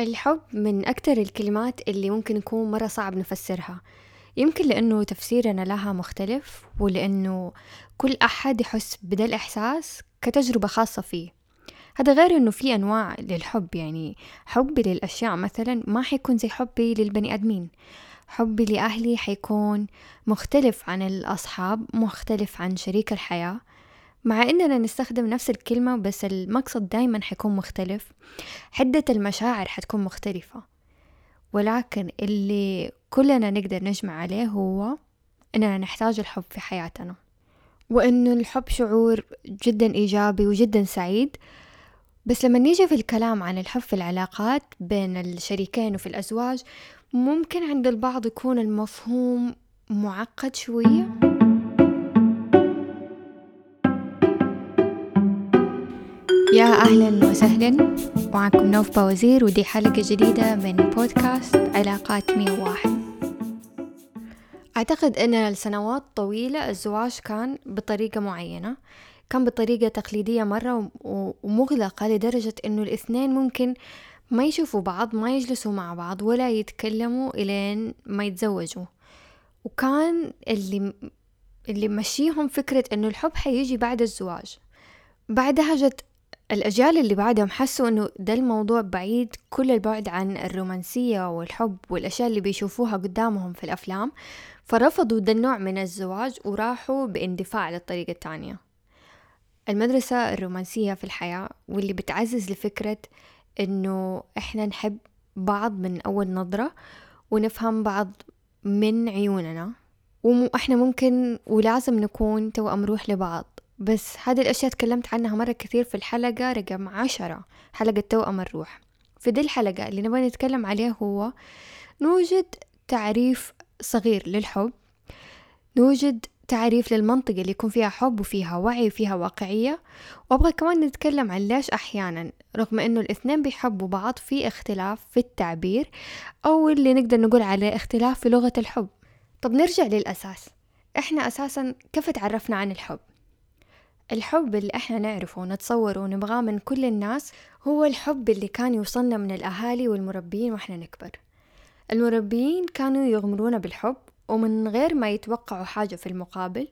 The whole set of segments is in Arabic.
الحب من أكتر الكلمات اللي ممكن يكون مرة صعب نفسرها. يمكن لأنه تفسيرنا لها مختلف ولأنه كل أحد يحس بدا الإحساس كتجربة خاصة فيه. هذا غير أنه في أنواع للحب يعني حبي للأشياء مثلا ما حيكون زي حبي للبني آدمين. حبي لأهلي حيكون مختلف عن الأصحاب مختلف عن شريك الحياة. مع إننا نستخدم نفس الكلمة بس المقصد دايما حيكون مختلف. حدة المشاعر حتكون مختلفة. ولكن اللي كلنا نقدر نجمع عليه هو إننا نحتاج الحب في حياتنا. وإنه الحب شعور جدا إيجابي وجدا سعيد. بس لما نيجي في الكلام عن الحب في العلاقات بين الشريكين وفي الأزواج ممكن عند البعض يكون المفهوم معقد شوية. يا أهلا وسهلا. معكم نوف وزير ودي حلقة جديدة من بودكاست علاقات مية واحد. أعتقد أن لسنوات طويلة الزواج كان بطريقة معينة كان بطريقة تقليدية مرة ومغلقة لدرجة أنه الاثنين ممكن ما يشوفوا بعض ما يجلسوا مع بعض ولا يتكلموا إلين ما يتزوجوا. وكان اللي اللي مشيهم فكرة أنه الحب حيجي بعد الزواج. بعدها جت الأجيال اللي بعدهم حسوا إنه ده الموضوع بعيد كل البعد عن الرومانسية والحب والأشياء اللي بيشوفوها قدامهم في الأفلام فرفضوا ده النوع من الزواج وراحوا باندفاع للطريقة التانية. المدرسة الرومانسية في الحياة واللي بتعزز لفكرة إنه إحنا نحب بعض من أول نظرة ونفهم بعض من عيوننا وإحنا ممكن ولازم نكون توأم روح لبعض. بس هذه الأشياء تكلمت عنها مرة كثير في الحلقة رقم عشرة حلقة توأم الروح. في دي الحلقة اللي نبغى نتكلم عليه هو نوجد تعريف صغير للحب نوجد تعريف للمنطقة اللي يكون فيها حب وفيها وعي وفيها واقعية وأبغى كمان نتكلم عن ليش أحيانا رغم أنه الاثنين بيحبوا بعض في اختلاف في التعبير أو اللي نقدر نقول عليه اختلاف في لغة الحب. طب نرجع للأساس. إحنا أساسا كيف تعرفنا عن الحب؟ الحب اللي إحنا نعرفه ونتصوره ونبغاه من كل الناس هو الحب اللي كان يوصلنا من الأهالي والمربيين وإحنا نكبر. المربيين كانوا يغمرونا بالحب ومن غير ما يتوقعوا حاجة في المقابل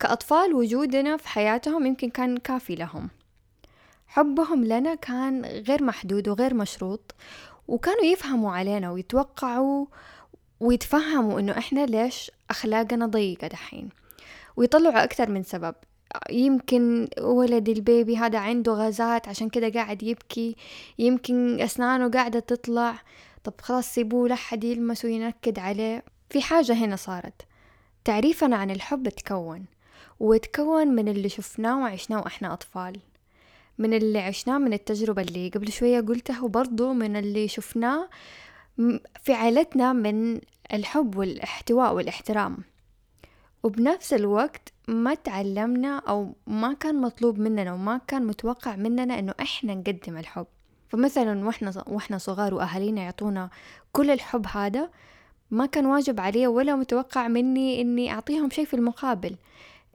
كأطفال وجودنا في حياتهم يمكن كان كافي لهم. حبهم لنا كان غير محدود وغير مشروط وكانوا يفهموا علينا ويتوقعوا ويتفهموا إنه إحنا ليش أخلاقنا ضيقة دحين ويطلعوا أكثر من سبب. يمكن ولد البيبي هذا عنده غازات عشان كده قاعد يبكي يمكن أسنانه قاعدة تطلع. طب خلاص سيبوه لحد يلمس وينكد عليه. في حاجة هنا صارت. تعريفنا عن الحب تكون وتكون من اللي شفناه وعشناه وإحنا أطفال. من اللي عشناه من التجربة اللي قبل شوية قلتها وبرضو من اللي شفناه في عائلتنا من الحب والإحتواء والإحترام. وبنفس الوقت ما تعلمنا أو ما كان مطلوب مننا وما كان متوقع مننا إنه إحنا نقدم الحب. فمثلا وإحنا وإحنا صغار وأهالينا يعطونا كل الحب هذا ما كان واجب علي ولا متوقع مني إني أعطيهم شيء في المقابل.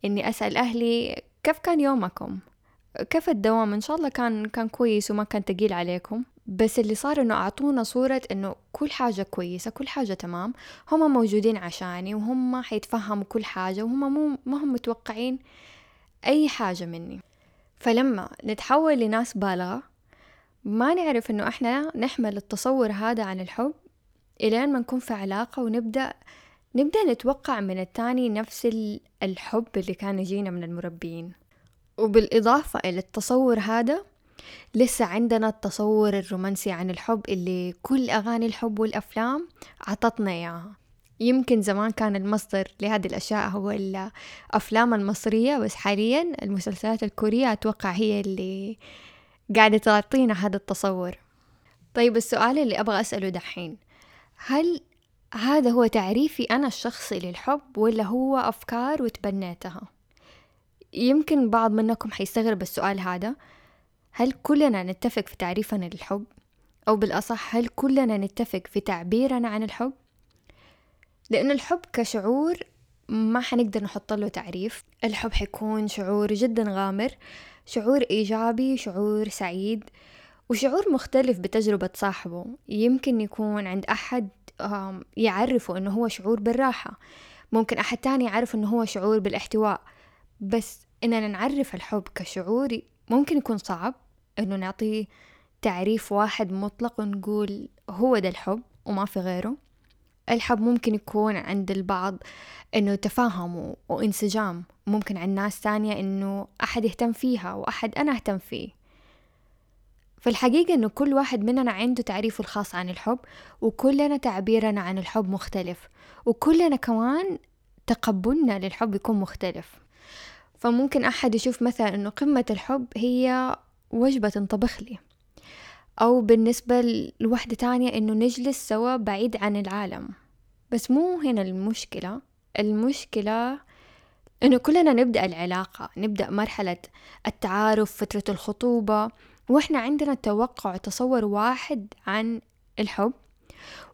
إني أسأل أهلي كيف كان يومكم؟ كيف الدوام؟ إن شاء الله كان كان كويس وما كان تقيل عليكم. بس اللي صار إنه أعطونا صورة إنه كل حاجة كويسة كل حاجة تمام. هم موجودين عشاني وهم حيتفهموا كل حاجة وهم مو ما هم متوقعين أي حاجة مني. فلما نتحول لناس بالغة ما نعرف إنه إحنا نحمل التصور هذا عن الحب إلين ما نكون في علاقة ونبدأ نبدأ نتوقع من التاني نفس الحب اللي كان يجينا من المربيين. وبالإضافة إلى التصور هذا لسه عندنا التصور الرومانسي عن الحب اللي كل أغاني الحب والأفلام عطتنا إياها يمكن زمان كان المصدر لهذه الأشياء هو الأفلام المصرية بس حاليا المسلسلات الكورية أتوقع هي اللي قاعدة تعطينا هذا التصور طيب السؤال اللي أبغى أسأله دحين هل هذا هو تعريفي أنا الشخصي للحب ولا هو أفكار وتبنيتها؟ يمكن بعض منكم حيستغرب السؤال هذا هل كلنا نتفق في تعريفنا للحب؟ أو بالأصح هل كلنا نتفق في تعبيرنا عن الحب؟ لأن الحب كشعور ما حنقدر نحط له تعريف. الحب حيكون شعور جدا غامر شعور إيجابي شعور سعيد وشعور مختلف بتجربة صاحبه. يمكن يكون عند أحد يعرفه إنه هو شعور بالراحة. ممكن أحد تاني يعرف إنه هو شعور بالاحتواء. بس إننا نعرف الحب كشعور ممكن يكون صعب. إنه نعطيه تعريف واحد مطلق ونقول هو ده الحب وما في غيره. الحب ممكن يكون عند البعض إنه تفاهم وانسجام ممكن عند ناس تانية إنه أحد يهتم فيها وأحد أنا أهتم فيه. في الحقيقة إنه كل واحد مننا عنده تعريفه الخاص عن الحب وكلنا تعبيرنا عن الحب مختلف وكلنا كمان تقبلنا للحب يكون مختلف. فممكن أحد يشوف مثلا إنه قمة الحب هي وجبة تنطبخ لي. أو بالنسبة لوحدة تانية إنه نجلس سوا بعيد عن العالم. بس مو هنا المشكلة. المشكلة إنه كلنا نبدأ العلاقة نبدأ مرحلة التعارف فترة الخطوبة. وإحنا عندنا توقع تصور واحد عن الحب.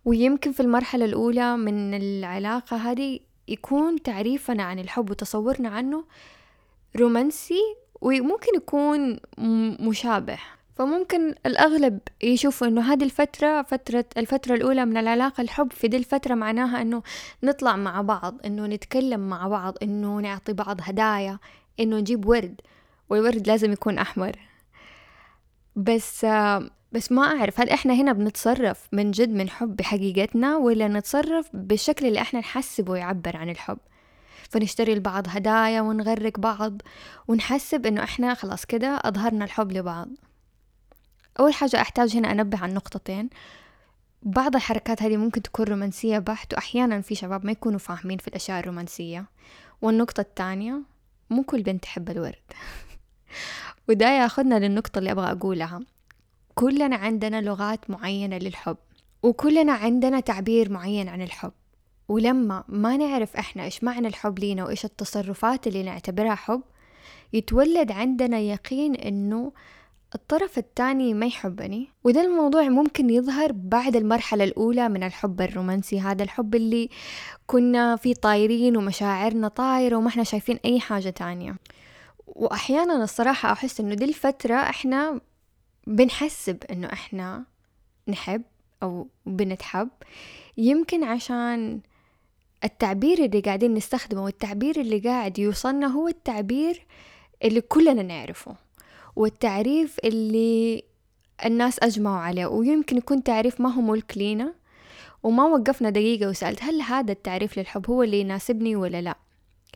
ويمكن في المرحلة الأولى من العلاقة هذه يكون تعريفنا عن الحب وتصورنا عنه رومانسي وممكن يكون مشابه. فممكن الأغلب يشوفوا إنه هذه الفترة فترة الفترة الأولى من العلاقة الحب في دي الفترة معناها إنه نطلع مع بعض إنه نتكلم مع بعض إنه نعطي بعض هدايا إنه نجيب ورد والورد لازم يكون أحمر. بس بس ما أعرف هل إحنا هنا بنتصرف من جد من حب بحقيقتنا ولا نتصرف بالشكل اللي إحنا نحسبه يعبر عن الحب؟ فنشتري لبعض هدايا ونغرق بعض ونحسب إنه إحنا خلاص كده أظهرنا الحب لبعض. أول حاجة أحتاج هنا أنبه عن نقطتين. بعض الحركات هذه ممكن تكون رومانسية بحت وأحيانا في شباب ما يكونوا فاهمين في الأشياء الرومانسية. والنقطة الثانية مو كل بنت تحب الورد. وده ياخدنا للنقطة اللي أبغى أقولها. كلنا عندنا لغات معينة للحب وكلنا عندنا تعبير معين عن الحب. ولما ما نعرف إحنا إيش معنى الحب لينا وإيش التصرفات اللي نعتبرها حب يتولد عندنا يقين إنه الطرف الثاني ما يحبني. وده الموضوع ممكن يظهر بعد المرحلة الأولى من الحب الرومانسي. هذا الحب اللي كنا فيه طايرين ومشاعرنا طايرة وما إحنا شايفين أي حاجة تانية. وأحيانا الصراحة أحس إنه دي الفترة إحنا بنحسب إنه إحنا نحب أو بنتحب. يمكن عشان التعبير اللي قاعدين نستخدمه والتعبير اللي قاعد يوصلنا هو التعبير اللي كلنا نعرفه والتعريف اللي الناس أجمعوا عليه. ويمكن يكون تعريف ما هو ملك لينا وما وقفنا دقيقة وسألت هل هذا التعريف للحب هو اللي يناسبني ولا لا؟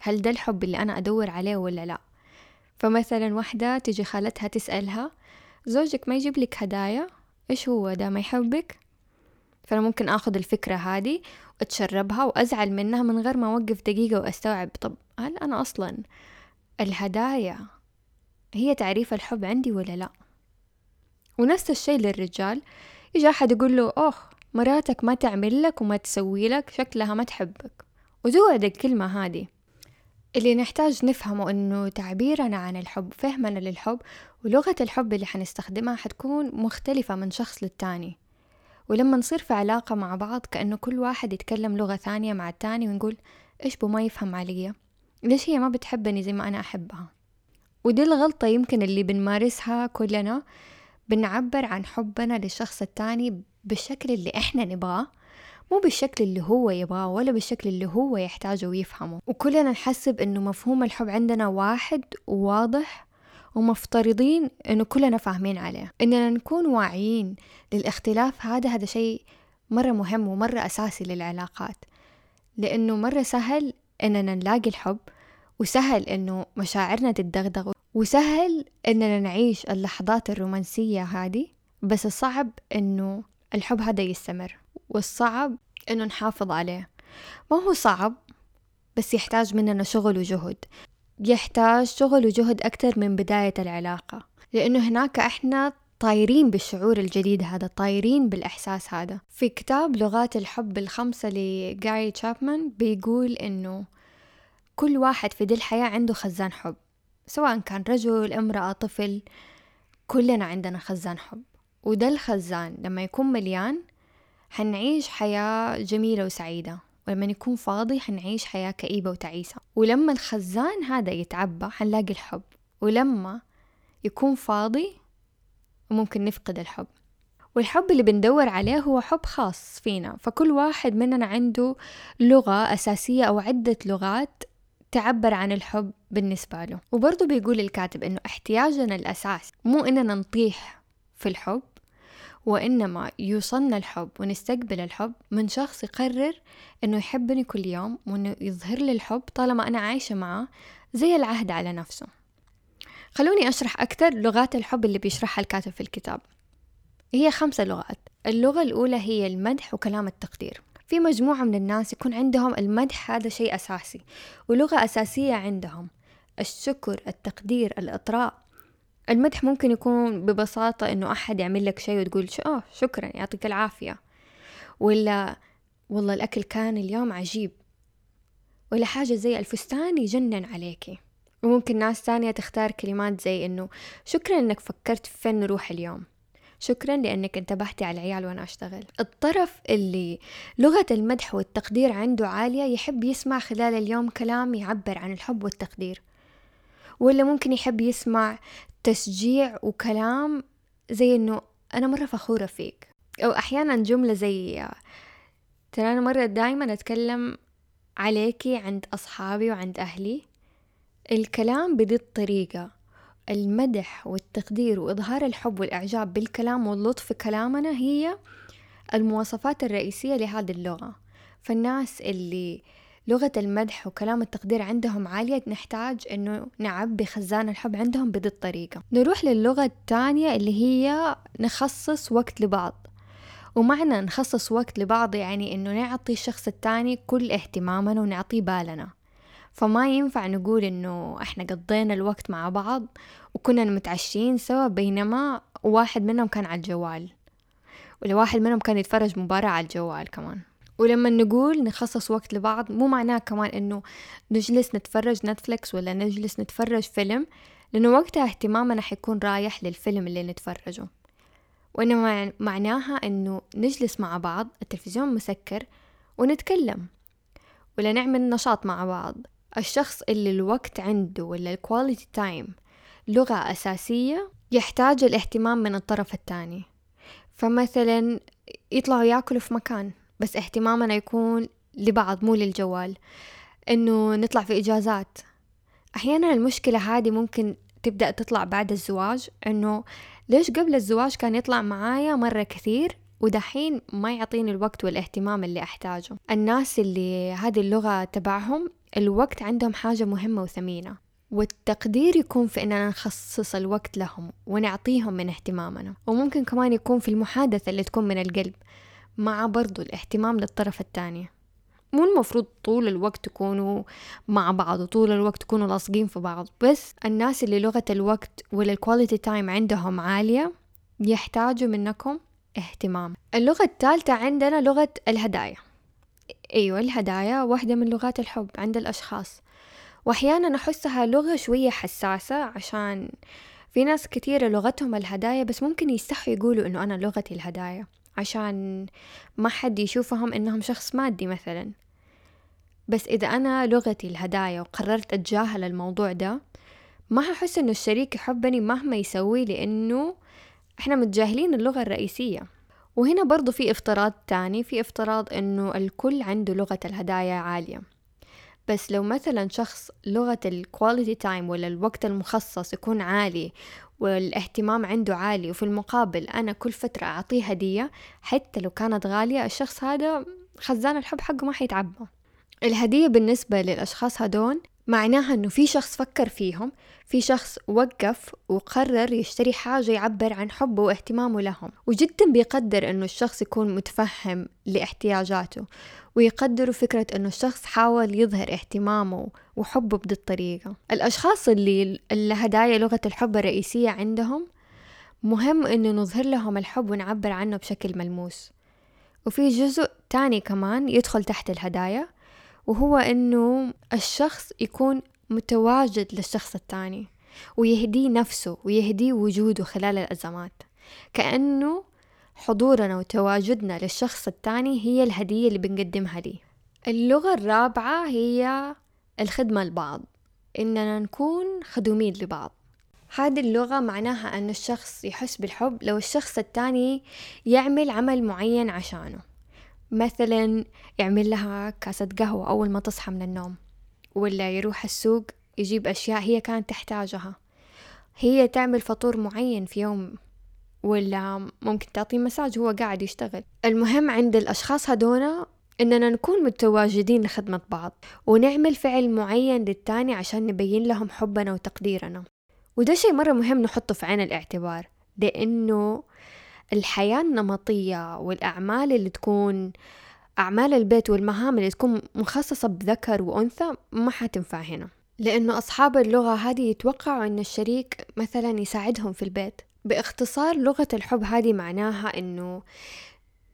هل ده الحب اللي أنا أدور عليه ولا لا؟ فمثلا واحدة تجي خالتها تسألها زوجك ما يجيب لك هدايا؟ إيش هو ده؟ ما يحبك؟ فأنا ممكن أخذ الفكرة هذه وأتشربها وأزعل منها من غير ما أوقف دقيقة وأستوعب. طب هل أنا أصلا الهدايا هي تعريف الحب عندي ولا لا؟ ونفس الشيء للرجال. يجي أحد يقول له أوه مراتك ما تعمل لك وما تسوي لك شكلها ما تحبك. وتقعد الكلمة هذه. اللي نحتاج نفهمه إنه تعبيرنا عن الحب فهمنا للحب ولغة الحب اللي حنستخدمها حتكون مختلفة من شخص للتاني. ولما نصير في علاقة مع بعض كأنه كل واحد يتكلم لغة ثانية مع التاني ونقول إيش بو ما يفهم عليا ليش هي ما بتحبني زي ما أنا أحبها؟ ودي الغلطة يمكن اللي بنمارسها كلنا بنعبر عن حبنا للشخص التاني بالشكل اللي إحنا نبغاه مو بالشكل اللي هو يبغاه ولا بالشكل اللي هو يحتاجه ويفهمه. وكلنا نحسب إنه مفهوم الحب عندنا واحد وواضح ومفترضين إنه كلنا فاهمين عليه. إننا نكون واعيين للاختلاف هذا هذا شيء مرة مهم ومرة أساسي للعلاقات. لأنه مرة سهل إننا نلاقي الحب وسهل إنه مشاعرنا تتدغدغ وسهل إننا نعيش اللحظات الرومانسية هذه. بس الصعب إنه الحب هذا يستمر والصعب إنه نحافظ عليه. ما هو صعب بس يحتاج مننا شغل وجهد. يحتاج شغل وجهد أكثر من بداية العلاقة لأنه هناك إحنا طايرين بالشعور الجديد هذا طايرين بالإحساس هذا. في كتاب لغات الحب الخمسة لجاري تشابمان بيقول إنه كل واحد في دي الحياة عنده خزان حب سواء كان رجل امرأة طفل كلنا عندنا خزان حب. وده الخزان لما يكون مليان حنعيش حياة جميلة وسعيدة. ولما يكون فاضي حنعيش حياة كئيبة وتعيسة. ولما الخزان هذا يتعبى حنلاقي الحب. ولما يكون فاضي وممكن نفقد الحب. والحب اللي بندور عليه هو حب خاص فينا. فكل واحد مننا عنده لغة أساسية أو عدة لغات تعبر عن الحب بالنسبة له. وبرضه بيقول الكاتب إنه احتياجنا الأساس مو إننا نطيح في الحب وإنما يوصلنا الحب ونستقبل الحب من شخص يقرر إنه يحبني كل يوم وإنه يظهر لي الحب طالما أنا عايشة معاه زي العهد على نفسه. خلوني أشرح أكثر لغات الحب اللي بيشرحها الكاتب في الكتاب. هي خمسة لغات. اللغة الأولى هي المدح وكلام التقدير. في مجموعة من الناس يكون عندهم المدح هذا شيء أساسي ولغة أساسية عندهم. الشكر التقدير الإطراء. المدح ممكن يكون ببساطة إنه أحد يعمل لك شيء وتقول أوه شكرا يعطيك العافية. ولا والله الأكل كان اليوم عجيب. ولا حاجة زي الفستان يجنن عليكي وممكن ناس تانية تختار كلمات زي إنه شكرا إنك فكرت في فين نروح اليوم. شكرا لأنك انتبهتي على العيال وأنا أشتغل. الطرف اللي لغة المدح والتقدير عنده عالية يحب يسمع خلال اليوم كلام يعبر عن الحب والتقدير. ولا ممكن يحب يسمع تشجيع وكلام زي إنه أنا مرة فخورة فيك؟ أو أحيانا جملة زي ترى أنا مرة دايما أتكلم عليكي عند أصحابي وعند أهلي. الكلام بذي الطريقة المدح والتقدير وإظهار الحب والإعجاب بالكلام واللطف في كلامنا هي المواصفات الرئيسية لهذه اللغة. فالناس اللي لغة المدح وكلام التقدير عندهم عالية نحتاج إنه نعبي خزان الحب عندهم بهذه الطريقة. نروح للغة الثانية اللي هي نخصص وقت لبعض. ومعنى نخصص وقت لبعض يعني إنه نعطي الشخص التاني كل اهتمامنا ونعطيه بالنا. فما ينفع نقول إنه إحنا قضينا الوقت مع بعض وكنا متعشين سوا بينما واحد منهم كان على الجوال. ولا واحد منهم كان يتفرج مباراة على الجوال كمان. ولما نقول نخصص وقت لبعض مو معناه كمان إنه نجلس نتفرج نتفليكس ولا نجلس نتفرج فيلم لأنه وقتها اهتمامنا حيكون رايح للفيلم اللي نتفرجه. وإنما معناها إنه نجلس مع بعض التلفزيون مسكر ونتكلم ولا نعمل نشاط مع بعض. الشخص اللي الوقت عنده ولا ال quality time لغة أساسية يحتاج الاهتمام من الطرف الثاني فمثلا يطلعوا ياكلوا في مكان. بس اهتمامنا يكون لبعض مو للجوال. إنه نطلع في إجازات. أحيانا المشكلة هذه ممكن تبدأ تطلع بعد الزواج إنه ليش قبل الزواج كان يطلع معايا مرة كثير ودحين ما يعطيني الوقت والاهتمام اللي أحتاجه. الناس اللي هذه اللغة تبعهم الوقت عندهم حاجة مهمة وثمينة والتقدير يكون في إننا نخصص الوقت لهم ونعطيهم من اهتمامنا. وممكن كمان يكون في المحادثة اللي تكون من القلب. مع برضو الاهتمام للطرف الثاني. مو المفروض طول الوقت تكونوا مع بعض وطول الوقت تكونوا لاصقين في بعض بس الناس اللي لغة الوقت ولا ال quality time عندهم عالية يحتاجوا منكم اهتمام. اللغة الثالثة عندنا لغة الهدايا. أيوة الهدايا واحدة من لغات الحب عند الأشخاص. وأحيانا أحسها لغة شوية حساسة عشان في ناس كثيرة لغتهم الهدايا بس ممكن يستحوا يقولوا إنه أنا لغتي الهدايا. عشان ما حد يشوفهم إنهم شخص مادي مثلا. بس إذا أنا لغتي الهدايا وقررت أتجاهل الموضوع ده ما هحس إنه الشريك يحبني مهما يسوي لأنه إحنا متجاهلين اللغة الرئيسية. وهنا برضو في افتراض تاني في افتراض إنه الكل عنده لغة الهدايا عالية. بس لو مثلا شخص لغة ال quality time ولا الوقت المخصص يكون عالي والاهتمام عنده عالي. وفي المقابل أنا كل فترة أعطيه هدية حتى لو كانت غالية الشخص هذا خزان الحب حقه ما حيتعبى الهدية بالنسبة للأشخاص هدول معناها إنه في شخص فكر فيهم في شخص وقف وقرر يشتري حاجة يعبر عن حبه واهتمامه لهم. وجدا بيقدر إنه الشخص يكون متفهم لاحتياجاته ويقدروا فكرة إنه الشخص حاول يظهر اهتمامه وحبه بهذه الطريقة. الأشخاص اللي الهدايا لغة الحب الرئيسية عندهم مهم إنه نظهر لهم الحب ونعبر عنه بشكل ملموس. وفي جزء تاني كمان يدخل تحت الهدايا وهو إنه الشخص يكون متواجد للشخص التاني ويهديه نفسه ويهديه وجوده خلال الأزمات. كأنه حضورنا وتواجدنا للشخص التاني هي الهدية اللي بنقدمها لي اللغة الرابعة هي الخدمة لبعض إننا نكون خدومين لبعض. هذه اللغة معناها أن الشخص يحس بالحب لو الشخص التاني يعمل عمل معين عشانه. مثلا يعمل لها كاسة قهوة أول ما تصحى من النوم ولا يروح السوق يجيب أشياء هي كانت تحتاجها. هي تعمل فطور معين في يوم ولا ممكن تعطيه مساج هو قاعد يشتغل. المهم عند الأشخاص هدونا إننا نكون متواجدين لخدمة بعض ونعمل فعل معين للتاني عشان نبين لهم حبنا وتقديرنا. وده شيء مرة مهم نحطه في عين الاعتبار لأنه الحياة النمطية والأعمال اللي تكون أعمال البيت والمهام اللي تكون مخصصة بذكر وأنثى ما حتنفع هنا. لأنه أصحاب اللغة هذه يتوقعوا أن الشريك مثلا يساعدهم في البيت. باختصار لغة الحب هذه معناها أنه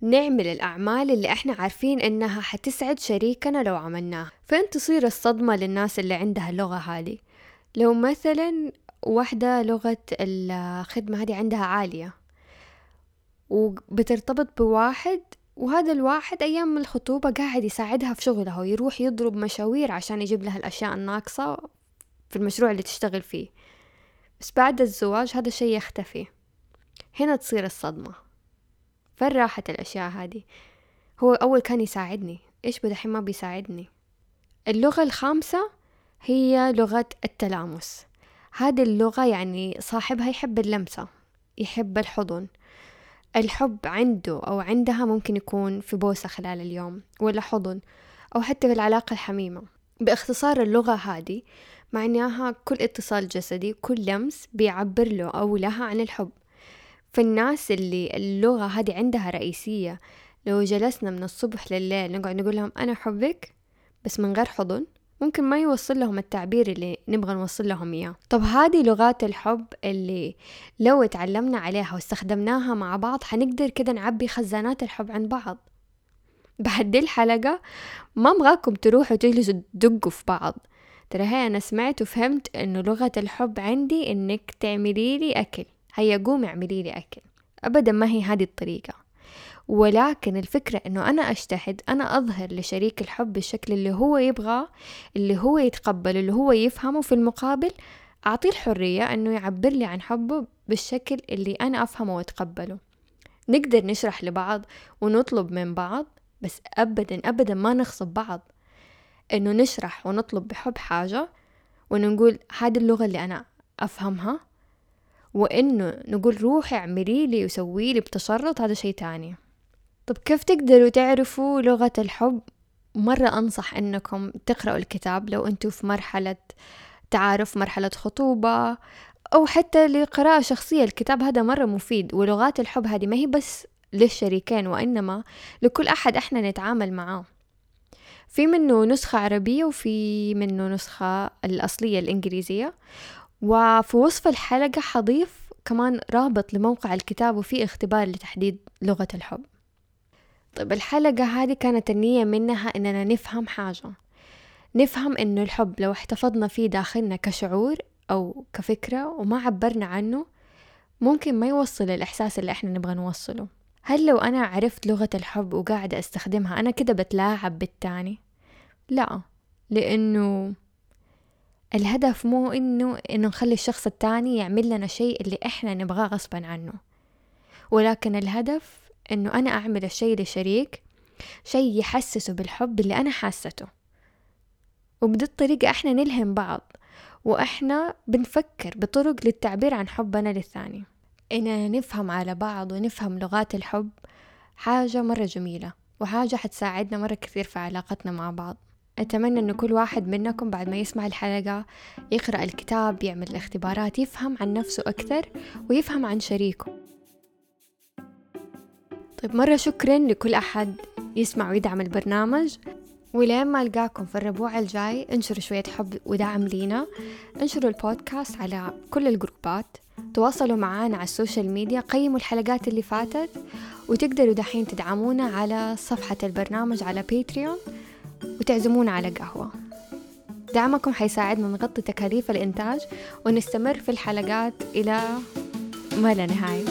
نعمل الأعمال اللي إحنا عارفين إنها حتسعد شريكنا لو عملناها. فين تصير الصدمة للناس اللي عندها اللغة هذه؟ لو مثلا واحدة لغة الخدمة هذه عندها عالية. وبترتبط بواحد وهذا الواحد أيام الخطوبة قاعد يساعدها في شغلها ويروح يضرب مشاوير عشان يجيب لها الأشياء الناقصة في المشروع اللي تشتغل فيه. بس بعد الزواج هذا الشي يختفي. هنا تصير الصدمة. فين راحت الأشياء هذه؟ هو أول كان يساعدني. إيش بدحين ما بيساعدني؟ اللغة الخامسة هي لغة التلامس. هذه اللغة يعني صاحبها يحب اللمسة يحب الحضن. الحب عنده أو عندها ممكن يكون في بوسة خلال اليوم ولا حضن أو حتى في العلاقة الحميمة. باختصار اللغة هذه معناها كل اتصال جسدي كل لمس بيعبر له أو لها عن الحب. فالناس اللي اللغة هذه عندها رئيسية لو جلسنا من الصبح لليل نقعد نقول لهم أنا أحبك بس من غير حضن ممكن ما يوصل لهم التعبير اللي نبغى نوصل لهم إياه. طب هذه لغات الحب اللي لو تعلمنا عليها واستخدمناها مع بعض حنقدر كده نعبي خزانات الحب عند بعض. بعد دي الحلقة ما أبغاكم تروحوا تجلسوا تدقوا في بعض. ترى هي أنا سمعت وفهمت إنه لغة الحب عندي إنك تعملي لي أكل. هيا قومي اعملي لي أكل. أبدا ما هي هذه الطريقة. ولكن الفكرة إنه أنا أجتهد أنا أظهر لشريك الحب بالشكل اللي هو يبغاه اللي هو يتقبل اللي هو يفهمه في المقابل أعطيه الحرية إنه يعبر لي عن حبه بالشكل اللي أنا أفهمه وأتقبله. نقدر نشرح لبعض ونطلب من بعض بس أبدا أبدا ما نغصب بعض. إنه نشرح ونطلب بحب حاجة وإنه نقول هذه اللغة اللي أنا أفهمها وإنه نقول روحي اعملي لي وسوي لي بتشرط هذا شيء تاني. طب كيف تقدروا تعرفوا لغة الحب؟ مرة أنصح أنكم تقرأوا الكتاب لو أنتوا في مرحلة تعارف مرحلة خطوبة أو حتى لقراءة شخصية. الكتاب هذا مرة مفيد ولغات الحب هذه ما هي بس للشريكين وإنما لكل أحد إحنا نتعامل معاه. في منه نسخة عربية وفي منه نسخة الأصلية الإنجليزية. وفي وصف الحلقة حضيف كمان رابط لموقع الكتاب وفي اختبار لتحديد لغة الحب. طيب الحلقة هذه كانت النية منها إننا نفهم حاجة. نفهم إنه الحب لو احتفظنا فيه داخلنا كشعور أو كفكرة وما عبرنا عنه ممكن ما يوصل الإحساس اللي إحنا نبغى نوصله. هل لو أنا عرفت لغة الحب وقاعدة أستخدمها أنا كده بتلاعب بالتاني؟ لا لأنه الهدف مو إنه إنه نخلي الشخص التاني يعمل لنا شيء اللي إحنا نبغاه غصبا عنه. ولكن الهدف إنه أنا أعمل الشيء لشريك شيء يحسسه بالحب اللي أنا حاسته. وبدي الطريقة إحنا نلهم بعض وإحنا بنفكر بطرق للتعبير عن حبنا للثاني. إننا نفهم على بعض ونفهم لغات الحب حاجة مرة جميلة وحاجة حتساعدنا مرة كثير في علاقتنا مع بعض. أتمنى أن كل واحد منكم بعد ما يسمع الحلقة يقرأ الكتاب يعمل الاختبارات يفهم عن نفسه أكثر ويفهم عن شريكه. طيب مرة شكرا لكل أحد يسمع ويدعم البرنامج ولين ما ألقاكم في الربوع الجاي انشروا شوية حب ودعم لينا. انشروا البودكاست على كل الجروبات. تواصلوا معانا على ال social media قيموا الحلقات اللي فاتت وتقدروا دحين تدعمونا على صفحة البرنامج على باتريون وتعزمونا على قهوة. دعمكم حيساعدنا نغطي تكاليف الإنتاج ونستمر في الحلقات إلى ما لا نهاية.